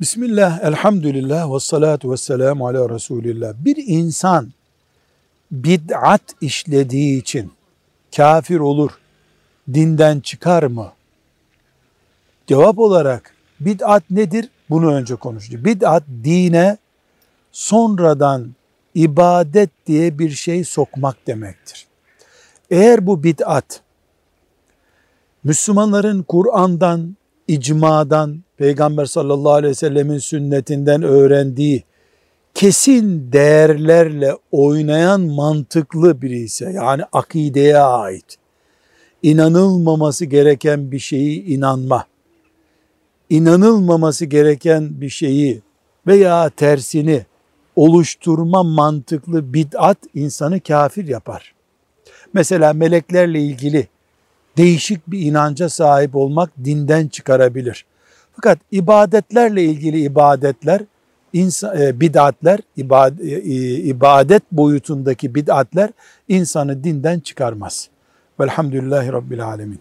Bismillah, elhamdülillah ve salatu ve selamu ala Resulillah. Bir insan bid'at işlediği için kafir olur, dinden çıkar mı? Cevap olarak bid'at nedir? Bunu önce konuşacağız. Bid'at dine sonradan ibadet diye bir şey sokmak demektir. Eğer bu bid'at Müslümanların Kur'an'dan, icmadan, Peygamber sallallahu aleyhi ve sellemin sünnetinden öğrendiği kesin değerlerle oynayan mantıklı biri ise yani akideye ait inanılmaması gereken bir şeyi inanma, inanılmaması gereken bir şeyi veya tersini oluşturma mantıklı bid'at insanı kafir yapar. Mesela meleklerle ilgili değişik bir inanca sahip olmak dinden çıkarabilir. Fakat ibadetlerle ilgili ibadetler, insan, e, bid'atler, ibad, e, ibadet boyutundaki bid'atler insanı dinden çıkarmaz. Velhamdülillahi Rabbil Alemin.